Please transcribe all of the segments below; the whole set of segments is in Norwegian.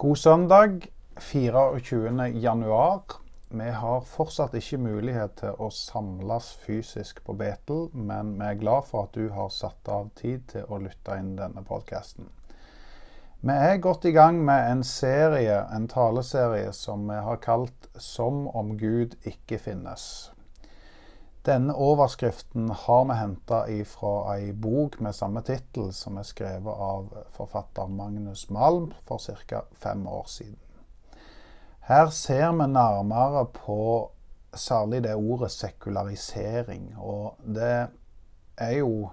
God søndag 24. januar. Vi har fortsatt ikke mulighet til å samles fysisk på Betel, men vi er glad for at du har satt av tid til å lytte inn denne podkasten. Vi er godt i gang med en serie, en taleserie som vi har kalt 'Som om Gud ikke finnes'. Denne overskriften har vi henta fra ei bok med samme tittel, som er skrevet av forfatter Magnus Malm for ca. fem år siden. Her ser vi nærmere på særlig det ordet sekularisering. Og det er jo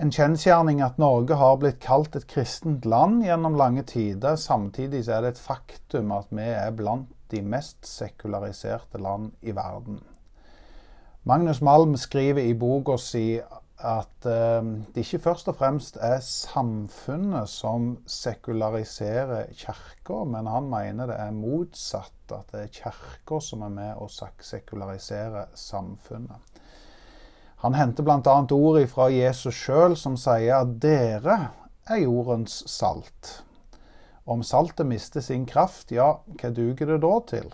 en kjensgjerning at Norge har blitt kalt et kristent land gjennom lange tider. Samtidig er det et faktum at vi er blant de mest sekulariserte land i verden. Magnus Malm skriver i boka si at eh, det ikke først og fremst er samfunnet som sekulariserer kirka, men han mener det er motsatt. At det er kirka som er med å sekularisere samfunnet. Han henter bl.a. ord fra Jesus sjøl, som sier at dere er jordens salt. Om saltet mister sin kraft, ja, hva duger det da til?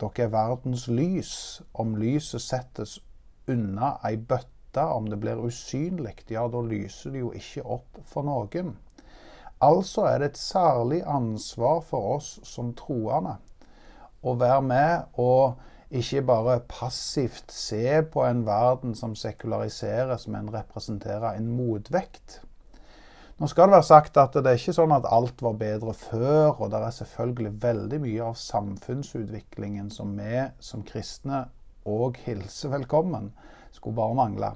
Dere er verdens lys. Om lyset settes unna ei bøtte, om det blir usynlig, ja, da lyser det jo ikke opp for noen. Altså er det et særlig ansvar for oss som troende å være med og ikke bare passivt se på en verden som sekulariseres, men representere en motvekt. Nå skal det være sagt at det er ikke sånn at alt var bedre før, og det er selvfølgelig veldig mye av samfunnsutviklingen som vi som kristne òg hilser velkommen. Skulle bare mangle.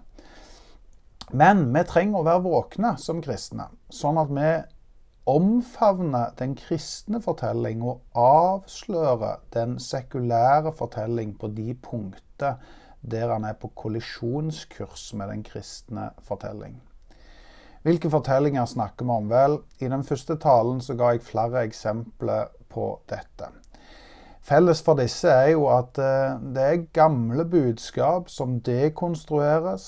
Men vi trenger å være våkne som kristne, sånn at vi omfavner den kristne fortelling og avslører den sekulære fortelling på de punkter der han er på kollisjonskurs med den kristne fortelling. Hvilke fortellinger snakker vi om? Vel, i den første talen så ga jeg flere eksempler på dette. Felles for disse er jo at eh, det er gamle budskap som dekonstrueres,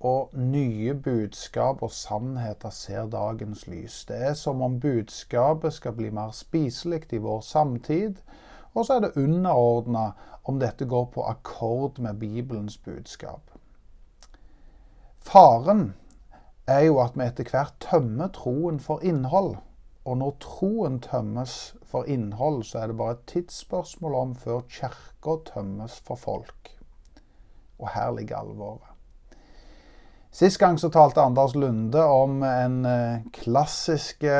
og nye budskap og sannheter ser dagens lys. Det er som om budskapet skal bli mer spiselig i vår samtid, og så er det underordna om dette går på akkord med Bibelens budskap. Faren er jo at vi etter hvert tømmer troen for innhold. Og når troen tømmes for innhold, så er det bare et tidsspørsmål om før kirka tømmes for folk. Og her ligger alvoret. Sist gang så talte Anders Lunde om en klassiske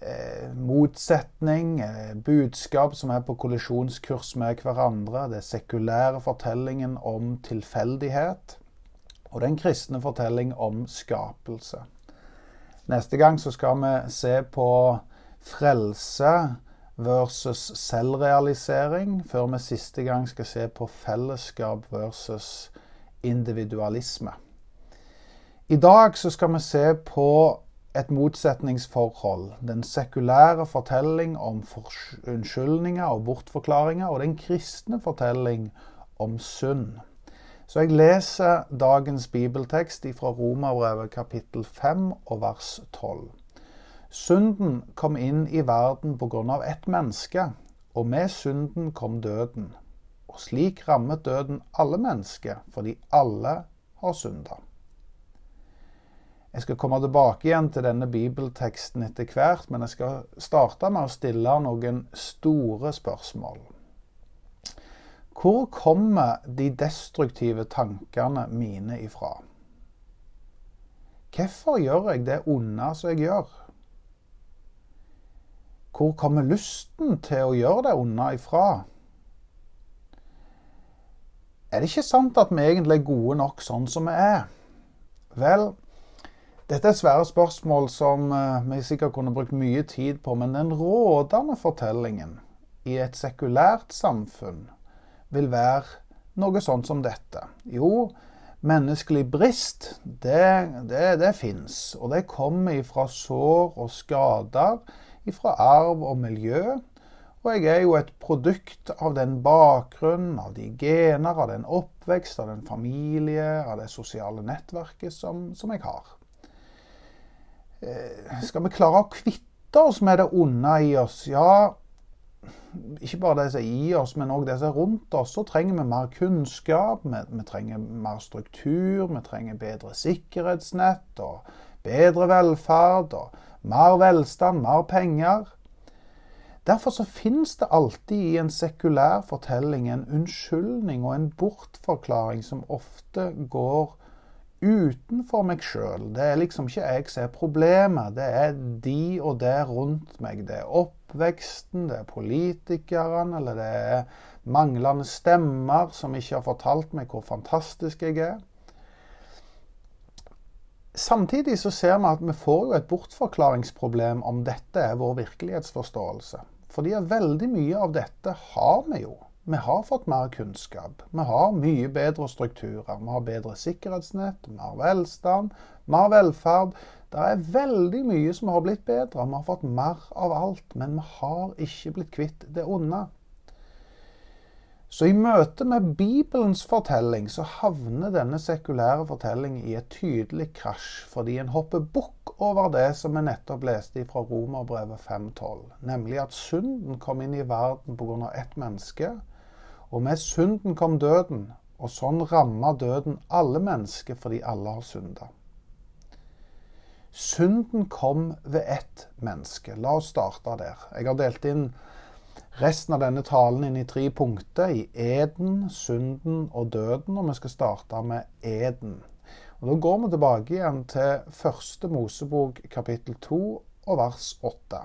eh, motsetning, eh, budskap som er på kollisjonskurs med hverandre. Det sekulære fortellingen om tilfeldighet og den kristne fortelling om skapelse. Neste gang så skal vi se på frelse versus selvrealisering, før vi siste gang skal se på fellesskap versus individualisme. I dag så skal vi se på et motsetningsforhold. Den sekulære fortelling om unnskyldninger og bortforklaringer, og den kristne fortelling om synd. Så jeg leser dagens bibeltekst fra Romerbrevet kapittel 5 og vers 12. Synden kom inn i verden på grunn av ett menneske, og med synden kom døden. Og slik rammet døden alle mennesker, fordi alle har synda. Jeg skal komme tilbake igjen til denne bibelteksten etter hvert, men jeg skal starte med å stille noen store spørsmål. Hvor kommer de destruktive tankene mine ifra? Hvorfor gjør jeg det onde som jeg gjør? Hvor kommer lysten til å gjøre det onde ifra? Er det ikke sant at vi egentlig er gode nok sånn som vi er? Vel, dette er svære spørsmål som eh, vi sikkert kunne brukt mye tid på, men den rådende fortellingen i et sekulært samfunn vil være noe sånt som dette. Jo, menneskelig brist, det, det, det fins. Og det kommer ifra sår og skader, ifra arv og miljø. Og jeg er jo et produkt av den bakgrunnen, av de gener, av den oppvekst, av den familie, av det sosiale nettverket som, som jeg har. Eh, skal vi klare å kvitte oss med det onde i oss, ja Ikke bare det som er i oss, men òg det som er rundt oss, så trenger vi mer kunnskap. Vi, vi trenger mer struktur, vi trenger bedre sikkerhetsnett og bedre velferd og mer velstand, mer penger. Derfor så finnes det alltid i en sekulær fortelling en unnskyldning og en bortforklaring som ofte går utenfor meg sjøl. Det er liksom ikke jeg som er problemet, det er de og det rundt meg. Det er oppveksten, det er politikerne, eller det er manglende stemmer som ikke har fortalt meg hvor fantastisk jeg er. Samtidig så ser vi at vi får jo et bortforklaringsproblem om dette er vår virkelighetsforståelse. Fordi at veldig mye av dette har vi jo. Vi har fått mer kunnskap. Vi har mye bedre strukturer. Vi har bedre sikkerhetsnett, mer velstand, mer velferd. Det er veldig mye som har blitt bedre. Vi har fått mer av alt. Men vi har ikke blitt kvitt det onde. Så i møte med Bibelens fortelling så havner denne sekulære fortellingen i et tydelig krasj, fordi en hopper bukk over det som vi nettopp leste fra Romerbrevet 5.12, nemlig at synden kom inn i verden pga. ett menneske, og med synden kom døden, og sånn ramma døden alle mennesker fordi alle har synda. Synden kom ved ett menneske. La oss starte der. Jeg har delt inn resten av denne talen inn i tre punkter. I eden, synden og døden. Og vi skal starte med eden. Og Da går vi tilbake igjen til første Mosebok kapittel 2 og vers 8.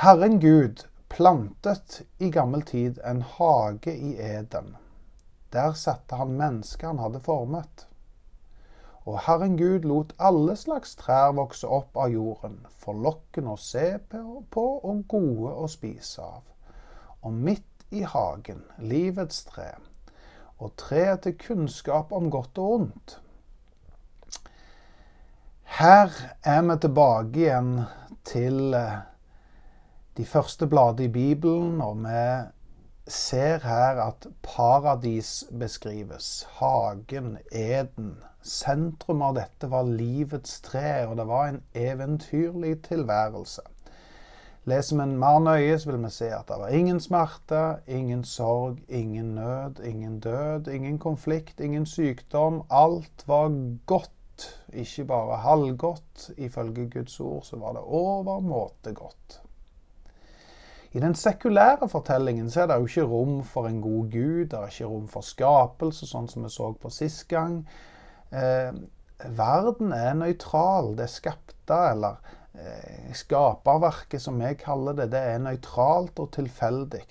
Herren Gud plantet i gammel tid en hage i Eden. Der satte han mennesket han hadde formet. Og Herren Gud lot alle slags trær vokse opp av jorden, forlokkende å se på og gode å spise av. Og midt i hagen livets tre, og treet til kunnskap om godt og ondt. Her er vi tilbake igjen til eh, de første bladene i Bibelen, og vi ser her at paradis beskrives. Hagen, Eden. Sentrum av dette var livets tre, og det var en eventyrlig tilværelse. Leser vi mer nøye, så vil vi se at det var ingen smerte, ingen sorg, ingen nød, ingen død, ingen konflikt, ingen sykdom. Alt var godt, ikke bare halvgodt. Ifølge Guds ord så var det overmåte godt. I den sekulære fortellingen så er det jo ikke rom for en god gud, det er ikke rom for skapelse, sånn som vi så på sist gang. Eh, verden er nøytral. Det skapte, eller eh, skaperverket som vi kaller det, det er nøytralt og tilfeldig.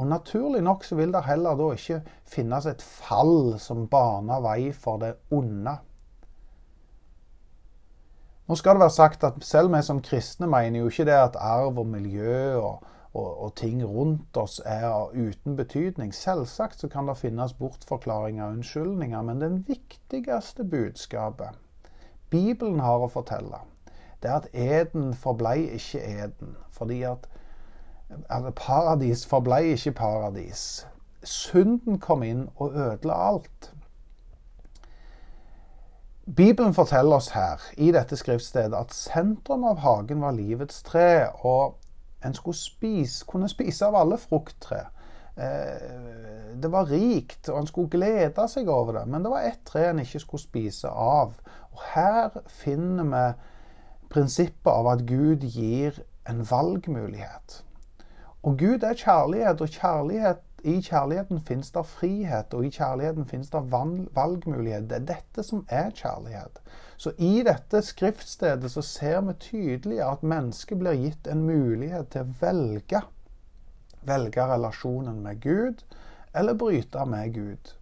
Og naturlig nok så vil det heller da ikke finnes et fall som baner vei for det onde. Nå skal det være sagt at selv vi som kristne mener jo ikke det at arv og miljø og og, og, ting rundt oss er uten betydning. Selvsagt så kan det finnes bortforklaringer og unnskyldninger, men den viktigste budskapet Bibelen har å fortelle, det er at eden forblei ikke eden. Fordi at paradis forblei ikke paradis. Synden kom inn og ødela alt. Bibelen forteller oss her i dette skriftstedet at sentrum av hagen var livets tre. og en skulle spise, kunne spise av alle frukttre. Eh, det var rikt, og en skulle glede seg over det. Men det var ett tre en ikke skulle spise av. Og Her finner vi prinsippet av at Gud gir en valgmulighet. Og Gud er kjærlighet, og kjærlighet, i kjærligheten finnes det frihet, og i kjærligheten finnes det valgmulighet. Det er dette som er kjærlighet. Så i dette skriftstedet så ser vi tydelig at mennesket blir gitt en mulighet til å velge. Velge relasjonen med Gud, eller bryte med Gud.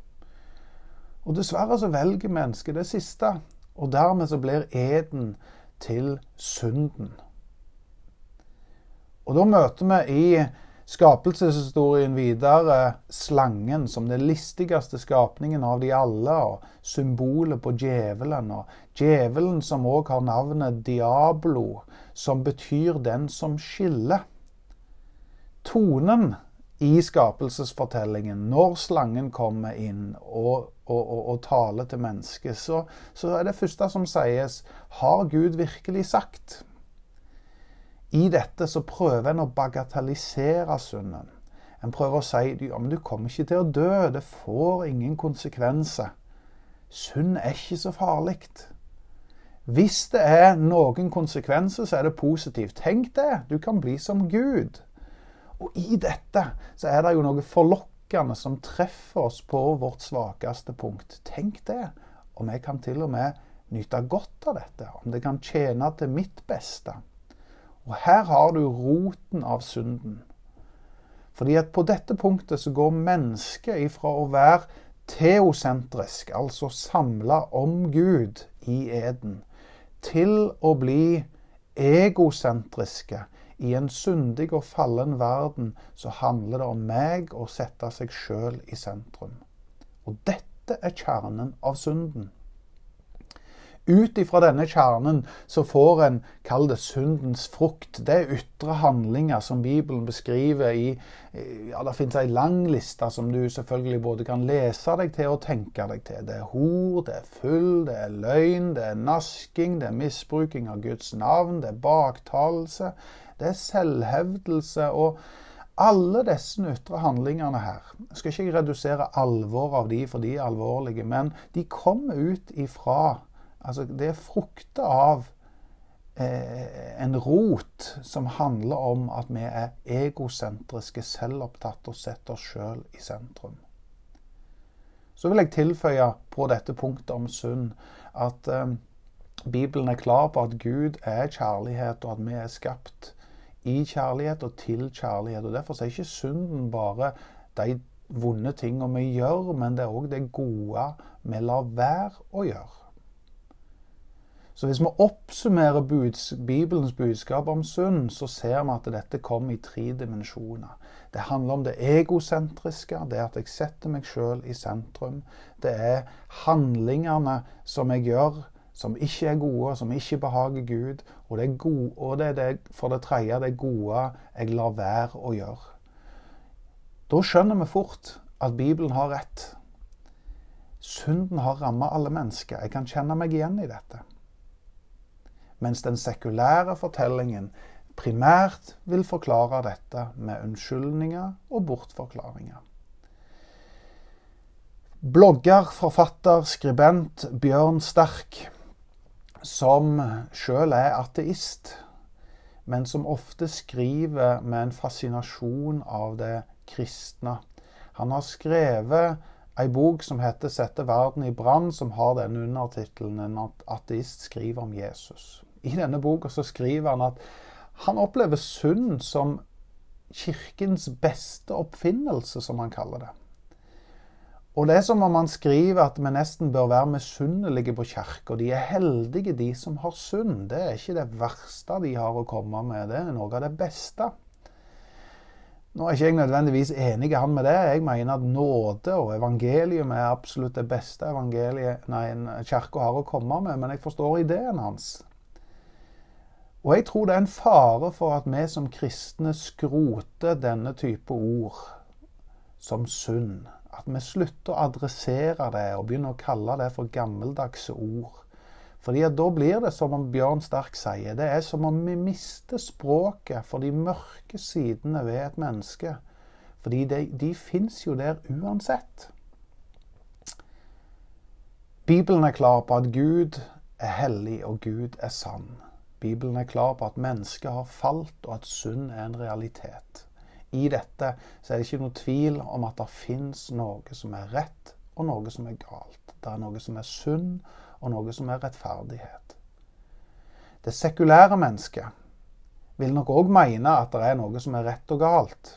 Og dessverre så velger mennesket det siste, og dermed så blir eden til synden. Og da møter vi i skapelseshistorien videre slangen som den listigste skapningen av de alle, og symbolet på djevelen. Og djevelen som òg har navnet Diablo, som betyr den som skiller. Tonen i skapelsesfortellingen, når slangen kommer inn og, og, og, og taler til mennesket, så, så er det første som sies Har Gud virkelig sagt? I dette så prøver en å bagatellisere synden. En prøver å si ja, men du kommer ikke til å dø. Det får ingen konsekvenser. Synd er ikke så farlig. Hvis det er noen konsekvenser, så er det positivt. Tenk det. Du kan bli som Gud. Og i dette så er det jo noe forlokkende som treffer oss på vårt svakeste punkt. Tenk det. Og vi kan til og med nyte godt av dette. Om det kan tjene til mitt beste. Og her har du roten av synden. Fordi at på dette punktet så går mennesket ifra å være teosentrisk, altså samla om Gud i eden, til å bli egosentriske. I en syndig og fallen verden så handler det om meg å sette seg sjøl i sentrum. Og dette er kjernen av synden. Ut ifra denne kjernen så får en, kall det syndens frukt. Det er ytre handlinger som Bibelen beskriver i ja, Det finnes ei lang liste som du selvfølgelig både kan lese deg til og tenke deg til. Det er hor, det er full, det er løgn, det er nasking, det er misbruking av Guds navn, det er baktalelse, det er selvhevdelse. og alle disse ytre handlingene her Jeg skal ikke redusere alvoret av de, for de er alvorlige, men de kommer ut ifra Altså, det er frukter av eh, en rot som handler om at vi er egosentriske, selvopptatte og setter oss sjøl i sentrum. Så vil jeg tilføye på dette punktet om synd at eh, Bibelen er klar på at Gud er kjærlighet, og at vi er skapt i kjærlighet og til kjærlighet. og Derfor er ikke synden bare de vonde tingene vi gjør, men det er òg det gode vi lar være å gjøre. Så hvis vi oppsummerer buds, Bibelens budskap om synd, så ser vi at dette kommer i tre dimensjoner. Det handler om det egosentriske, det at jeg setter meg sjøl i sentrum. Det er handlingene som jeg gjør som ikke er gode, som ikke behager Gud. Og det, er gode, og det er det, for det tredje det gode jeg lar være å gjøre. Da skjønner vi fort at Bibelen har rett. Synden har rammet alle mennesker. Jeg kan kjenne meg igjen i dette mens den sekulære fortellingen primært vil forklare dette med unnskyldninger og bortforklaringer. Blogger, forfatter, skribent Bjørn Sterk, som sjøl er ateist, men som ofte skriver med en fascinasjon av det kristne. Han har skrevet ei bok som heter 'Sette verden i brann', som har denne undertittelen 'En ateist skriver om Jesus' i denne boka så skriver han at han opplever synd som kirkens beste oppfinnelse, som han kaller det. Og det er som om han skriver at vi nesten bør være misunnelige på kirka. De er heldige, de som har synd. Det er ikke det verste de har å komme med, det er noe av det beste. Nå er ikke jeg nødvendigvis enig han med det. Jeg mener at nåde og evangelium er absolutt det beste evangeliet kirka har å komme med, men jeg forstår ideen hans. Og jeg tror det er en fare for at vi som kristne skroter denne type ord som synd. At vi slutter å adressere det og begynner å kalle det for gammeldagse ord. Fordi Da blir det som om Bjørn Sterk sier, det er som om vi mister språket for de mørke sidene ved et menneske. Fordi de, de fins jo der uansett. Bibelen er klar på at Gud er hellig og Gud er sann. Bibelen er klar på at mennesket har falt, og at synd er en realitet. I dette så er det ikke noe tvil om at det fins noe som er rett, og noe som er galt. Det er noe som er synd, og noe som er rettferdighet. Det sekulære mennesket vil nok òg mene at det er noe som er rett og galt.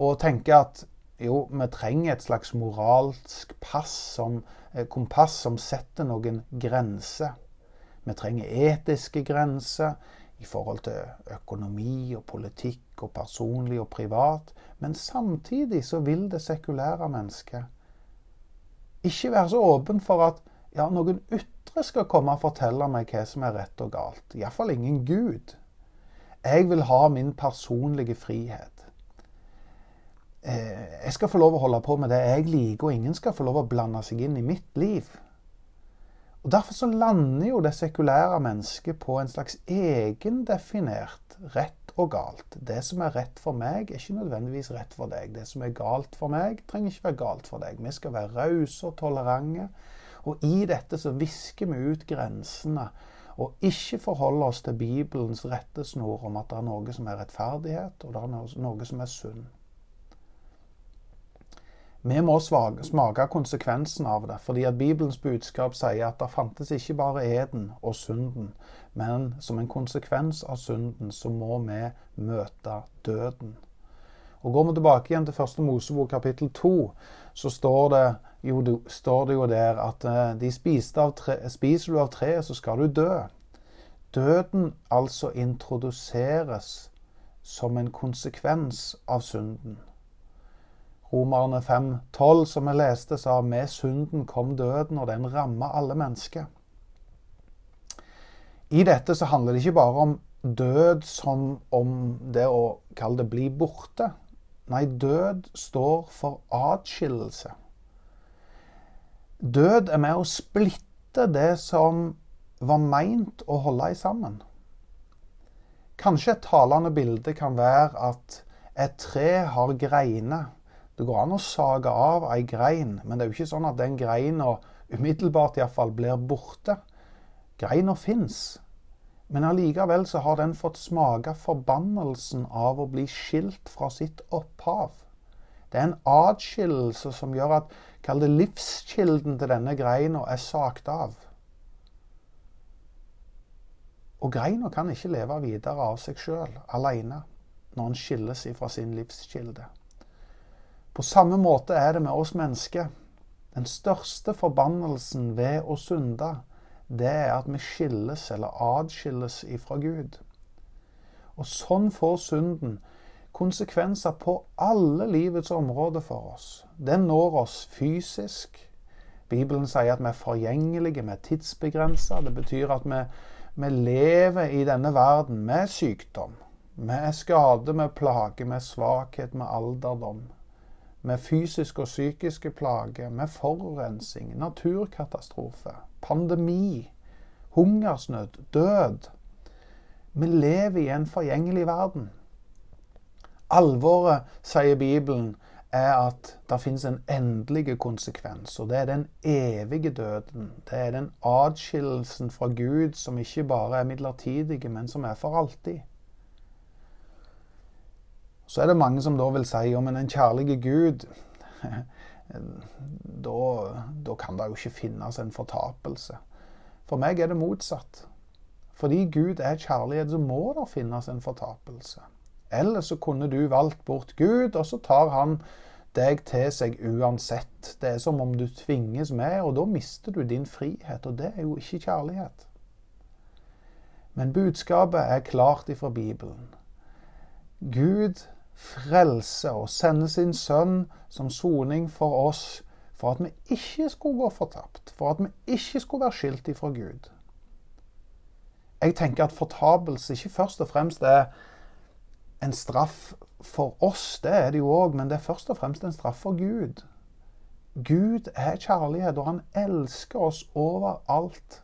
Og tenke at jo, vi trenger et slags moralsk pass som, eh, kompass som setter noen grenser. Vi trenger etiske grenser i forhold til økonomi og politikk og personlig og privat. Men samtidig så vil det sekulære mennesket ikke være så åpen for at ja, noen ytre skal komme og fortelle meg hva som er rett og galt. Iallfall ingen Gud. Jeg vil ha min personlige frihet. Eh, jeg skal få lov å holde på med det jeg liker, og ingen skal få lov å blande seg inn i mitt liv. Og Derfor så lander jo det sekulære mennesket på en slags egendefinert rett og galt. Det som er rett for meg, er ikke nødvendigvis rett for deg. Det som er galt for meg, trenger ikke være galt for deg. Vi skal være rause og tolerante. Og i dette så visker vi ut grensene og ikke forholde oss til Bibelens rettesnor om at det er noe som er rettferdighet, og det er noe som er sunn. Vi må smake konsekvensen av det, fordi at Bibelens budskap sier at det fantes ikke bare eden og synden, men som en konsekvens av synden så må vi møte døden. Og Går vi tilbake igjen til første Mosebok kapittel to, så står det, jo, står det jo der at eh, de tre, spiser du av treet, så skal du dø. Døden altså introduseres som en konsekvens av synden. Romerne 5,12, som vi leste, sa med synden kom døden, og den ramma alle mennesker. I dette så handler det ikke bare om død som om det å kalle det bli borte. Nei, død står for atskillelse. Død er med å splitte det som var meint å holde i sammen. Kanskje et talende bilde kan være at et tre har greiner det går an å sage av ei grein, men det er jo ikke sånn at den greina umiddelbart iallfall blir borte. Greina fins, men allikevel så har den fått smake forbannelsen av å bli skilt fra sitt opphav. Det er en atskillelse som gjør at Kall det livskilden til denne greina er sagt av. Og greina kan ikke leve videre av seg sjøl, aleine, når en skilles fra sin livskilde. På samme måte er det med oss mennesker. Den største forbannelsen ved å synde, det er at vi skilles eller adskilles ifra Gud. Og sånn får synden konsekvenser på alle livets områder for oss. Den når oss fysisk. Bibelen sier at vi er forgjengelige, vi er tidsbegrensa. Det betyr at vi, vi, lever i denne verden med sykdom, med skade, med plage, med svakhet, med alderdom med fysiske og psykiske plager, med forurensing, naturkatastrofe, pandemi, hungersnød, død. Vi lever i en forgjengelig verden. Alvoret, sier Bibelen, er at det finnes en endelig konsekvens, og det er den evige døden. Det er den atskillelsen fra Gud som ikke bare er midlertidig, men som er for alltid. Så er det mange som da vil si om en kjærlig Gud da, da, kan det jo ikke finnes en fortapelse. For meg er det motsatt. Fordi Gud er kjærlighet, så må det finnes en fortapelse. Ellers så kunne du valgt bort Gud, og så tar han deg til seg uansett. Det er som om du tvinges med, og da mister du din frihet. Og det er jo ikke kjærlighet. Men budskapet er klart ifra Bibelen. Gud frelse og sende sin sønn som soning for oss, for at vi ikke skulle gå fortapt, for at vi ikke skulle være skilt ifra Gud. Jeg tenker at fortapelse ikke først og fremst er en straff for oss, det er det jo òg, men det er først og fremst en straff for Gud. Gud er kjærlighet, og han elsker oss overalt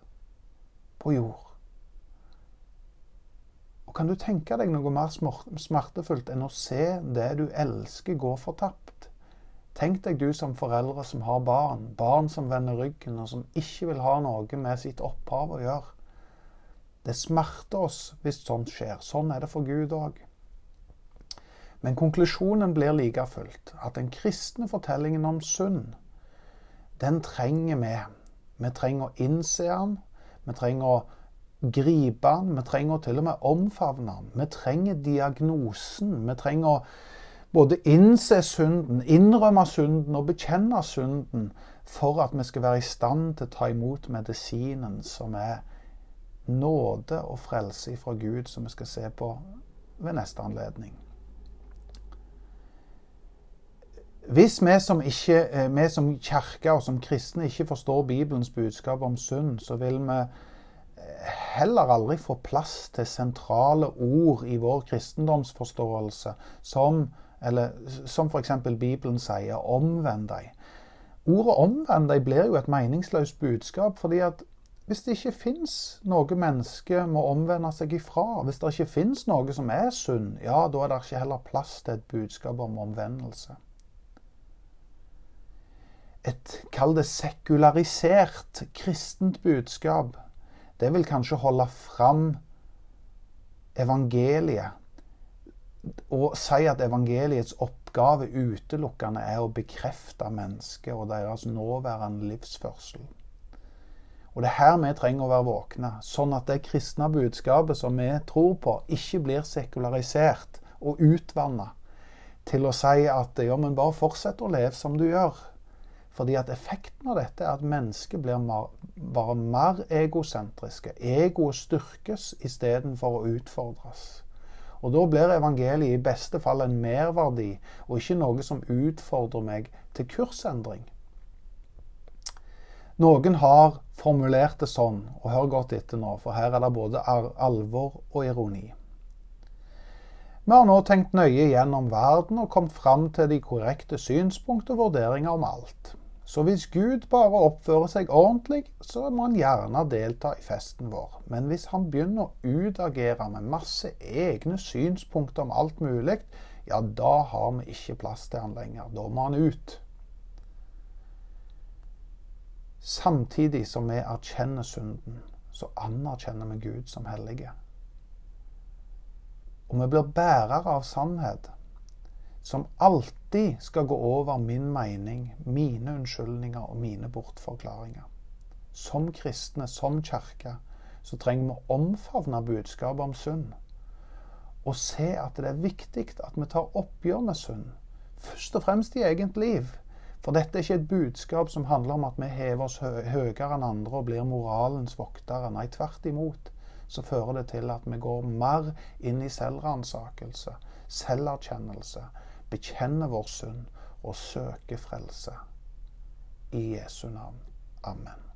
på jord. Kan du tenke deg noe mer smertefullt enn å se det du elsker, gå fortapt? Tenk deg du som foreldre som har barn, barn som vender ryggen, og som ikke vil ha noe med sitt opphav å gjøre. Det smerter oss hvis sånt skjer. Sånn er det for Gud òg. Men konklusjonen blir like fullt at den kristne fortellingen om synd, den trenger vi. Vi trenger å innse den. Vi trenger å gripe han, Vi trenger til og med omfavne han. Vi trenger diagnosen. Vi trenger å både innse synden, innrømme synden og bekjenne synden for at vi skal være i stand til å ta imot medisinen som er nåde og frelse fra Gud, som vi skal se på ved neste anledning. Hvis vi som, ikke, eh, vi som kirke og som kristne ikke forstår Bibelens budskap om synd, så vil vi heller aldri få plass til sentrale ord i vår kristendomsforståelse, som, eller, som f.eks. Bibelen sier 'omvend deg'. Ordet 'omvend deg' blir jo et meningsløst budskap, fordi at Hvis det ikke fins noe menneske må omvende seg ifra, hvis det ikke fins noe som er sunn, ja, da er det ikke heller plass til et budskap om omvendelse. Et, kall det sekularisert kristent budskap, det vil kanskje holde fram evangeliet og si at evangeliets oppgave utelukkende er å bekrefte mennesket og deres nåværende livsførsel. Og Det er her vi trenger å være våkne, sånn at det kristne budskapet som vi tror på, ikke blir sekularisert og utvanna til å si at ja, men bare fortsett å leve som du gjør. Fordi at effekten av dette er at mennesket blir bare mer egosentriske. Egoet styrkes istedenfor å utfordres. Og da blir evangeliet i beste fall en merverdi, og ikke noe som utfordrer meg til kursendring. Noen har formulert det sånn, og hør godt etter nå, for her er det både alvor og ironi. Vi har nå tenkt nøye gjennom verden og kommet fram til de korrekte synspunkt og vurderinger om alt. Så hvis Gud bare oppfører seg ordentlig, så må han gjerne delta i festen vår. Men hvis han begynner å utagere med masse egne synspunkter om alt mulig, ja, da har vi ikke plass til han lenger. Da må han ut. Samtidig som vi erkjenner synden, så anerkjenner vi Gud som hellige. Og vi blir bærere av sannhet som alltid skal gå over min mening, mine unnskyldninger og mine bortforklaringer. Som kristne, som kirke, så trenger vi å omfavne budskapet om synd. Og se at det er viktig at vi tar oppgjør med synd. Først og fremst i eget liv. For dette er ikke et budskap som handler om at vi hever oss høyere enn andre og blir moralens voktere. Nei, tvert imot så fører det til at vi går mer inn i selvransakelse, selverkjennelse, bekjenner vår synd og søker frelse. I Jesu navn. Amen.